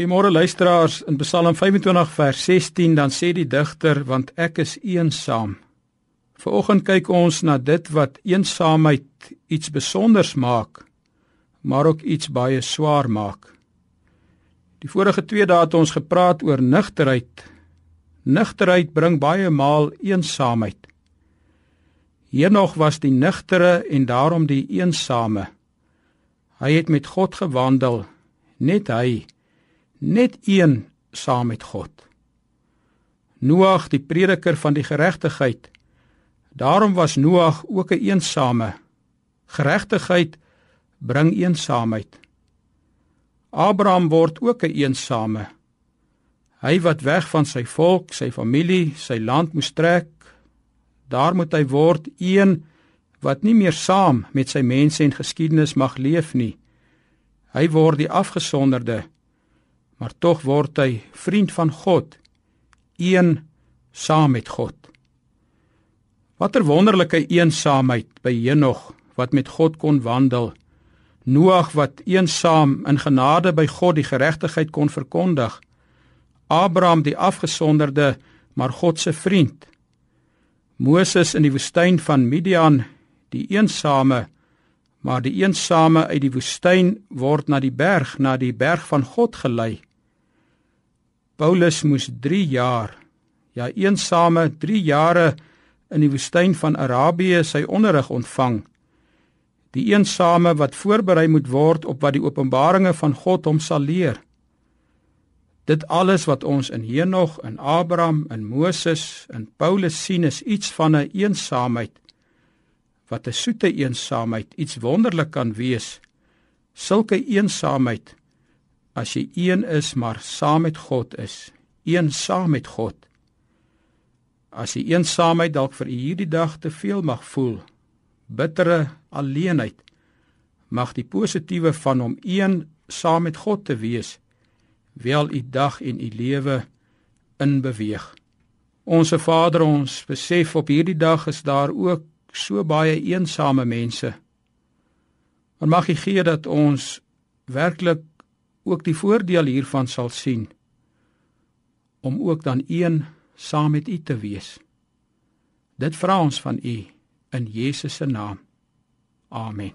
Goeiemôre luisteraars. In Psalm 25 vers 16 dan sê die digter want ek is eensaam. Vanoggend kyk ons na dit wat eensaamheid iets besonders maak, maar ook iets baie swaar maak. Die vorige twee dae het ons gepraat oor nugterheid. Nugterheid bring baie maal eensaamheid. Hiernog was die nugtere en daarom die eensame. Hy het met God gewandel, net hy net een saam met God. Noag, die prediker van die geregtigheid. Daarom was Noag ook 'n een eensame. Geregtigheid bring eensaamheid. Abraham word ook 'n een eensame. Hy wat weg van sy volk, sy familie, sy land moes trek, daar moet hy word een wat nie meer saam met sy mense en geskiedenis mag leef nie. Hy word die afgesonderde maar tog word hy vriend van God, een saam met God. Watter wonderlike eensaamheid by Henog wat met God kon wandel. Noag wat eensaam in genade by God die geregtigheid kon verkondig. Abraham die afgesonderde, maar God se vriend. Moses in die woestyn van Midian, die eensame, maar die eensame uit die woestyn word na die berg, na die berg van God gelei. Paulus moes 3 jaar, ja eensame 3 jare in die woestyn van Arabië sy onderrig ontvang. Die eensame wat voorberei moet word op wat die openbaringe van God hom sal leer. Dit alles wat ons in Henog, in Abraham, in Moses, in Paulus sien is iets van 'n eensaamheid wat 'n soete eensaamheid, iets wonderlik kan wees. Sulke eensaamheid as jy een is maar saam met God is, een saam met God. As jy eensaamheid dalk vir hierdie dag te veel mag voel, bittere alleenheid, mag die positiewe van om een saam met God te wees wel u dag en u lewe in beweeg. Onse Vader, ons besef op hierdie dag is daar ook so baie eensame mense. Maar mag U gee dat ons werklik ook die voordeel hiervan sal sien om ook dan een saam met u te wees. Dit vra ons van u in Jesus se naam. Amen.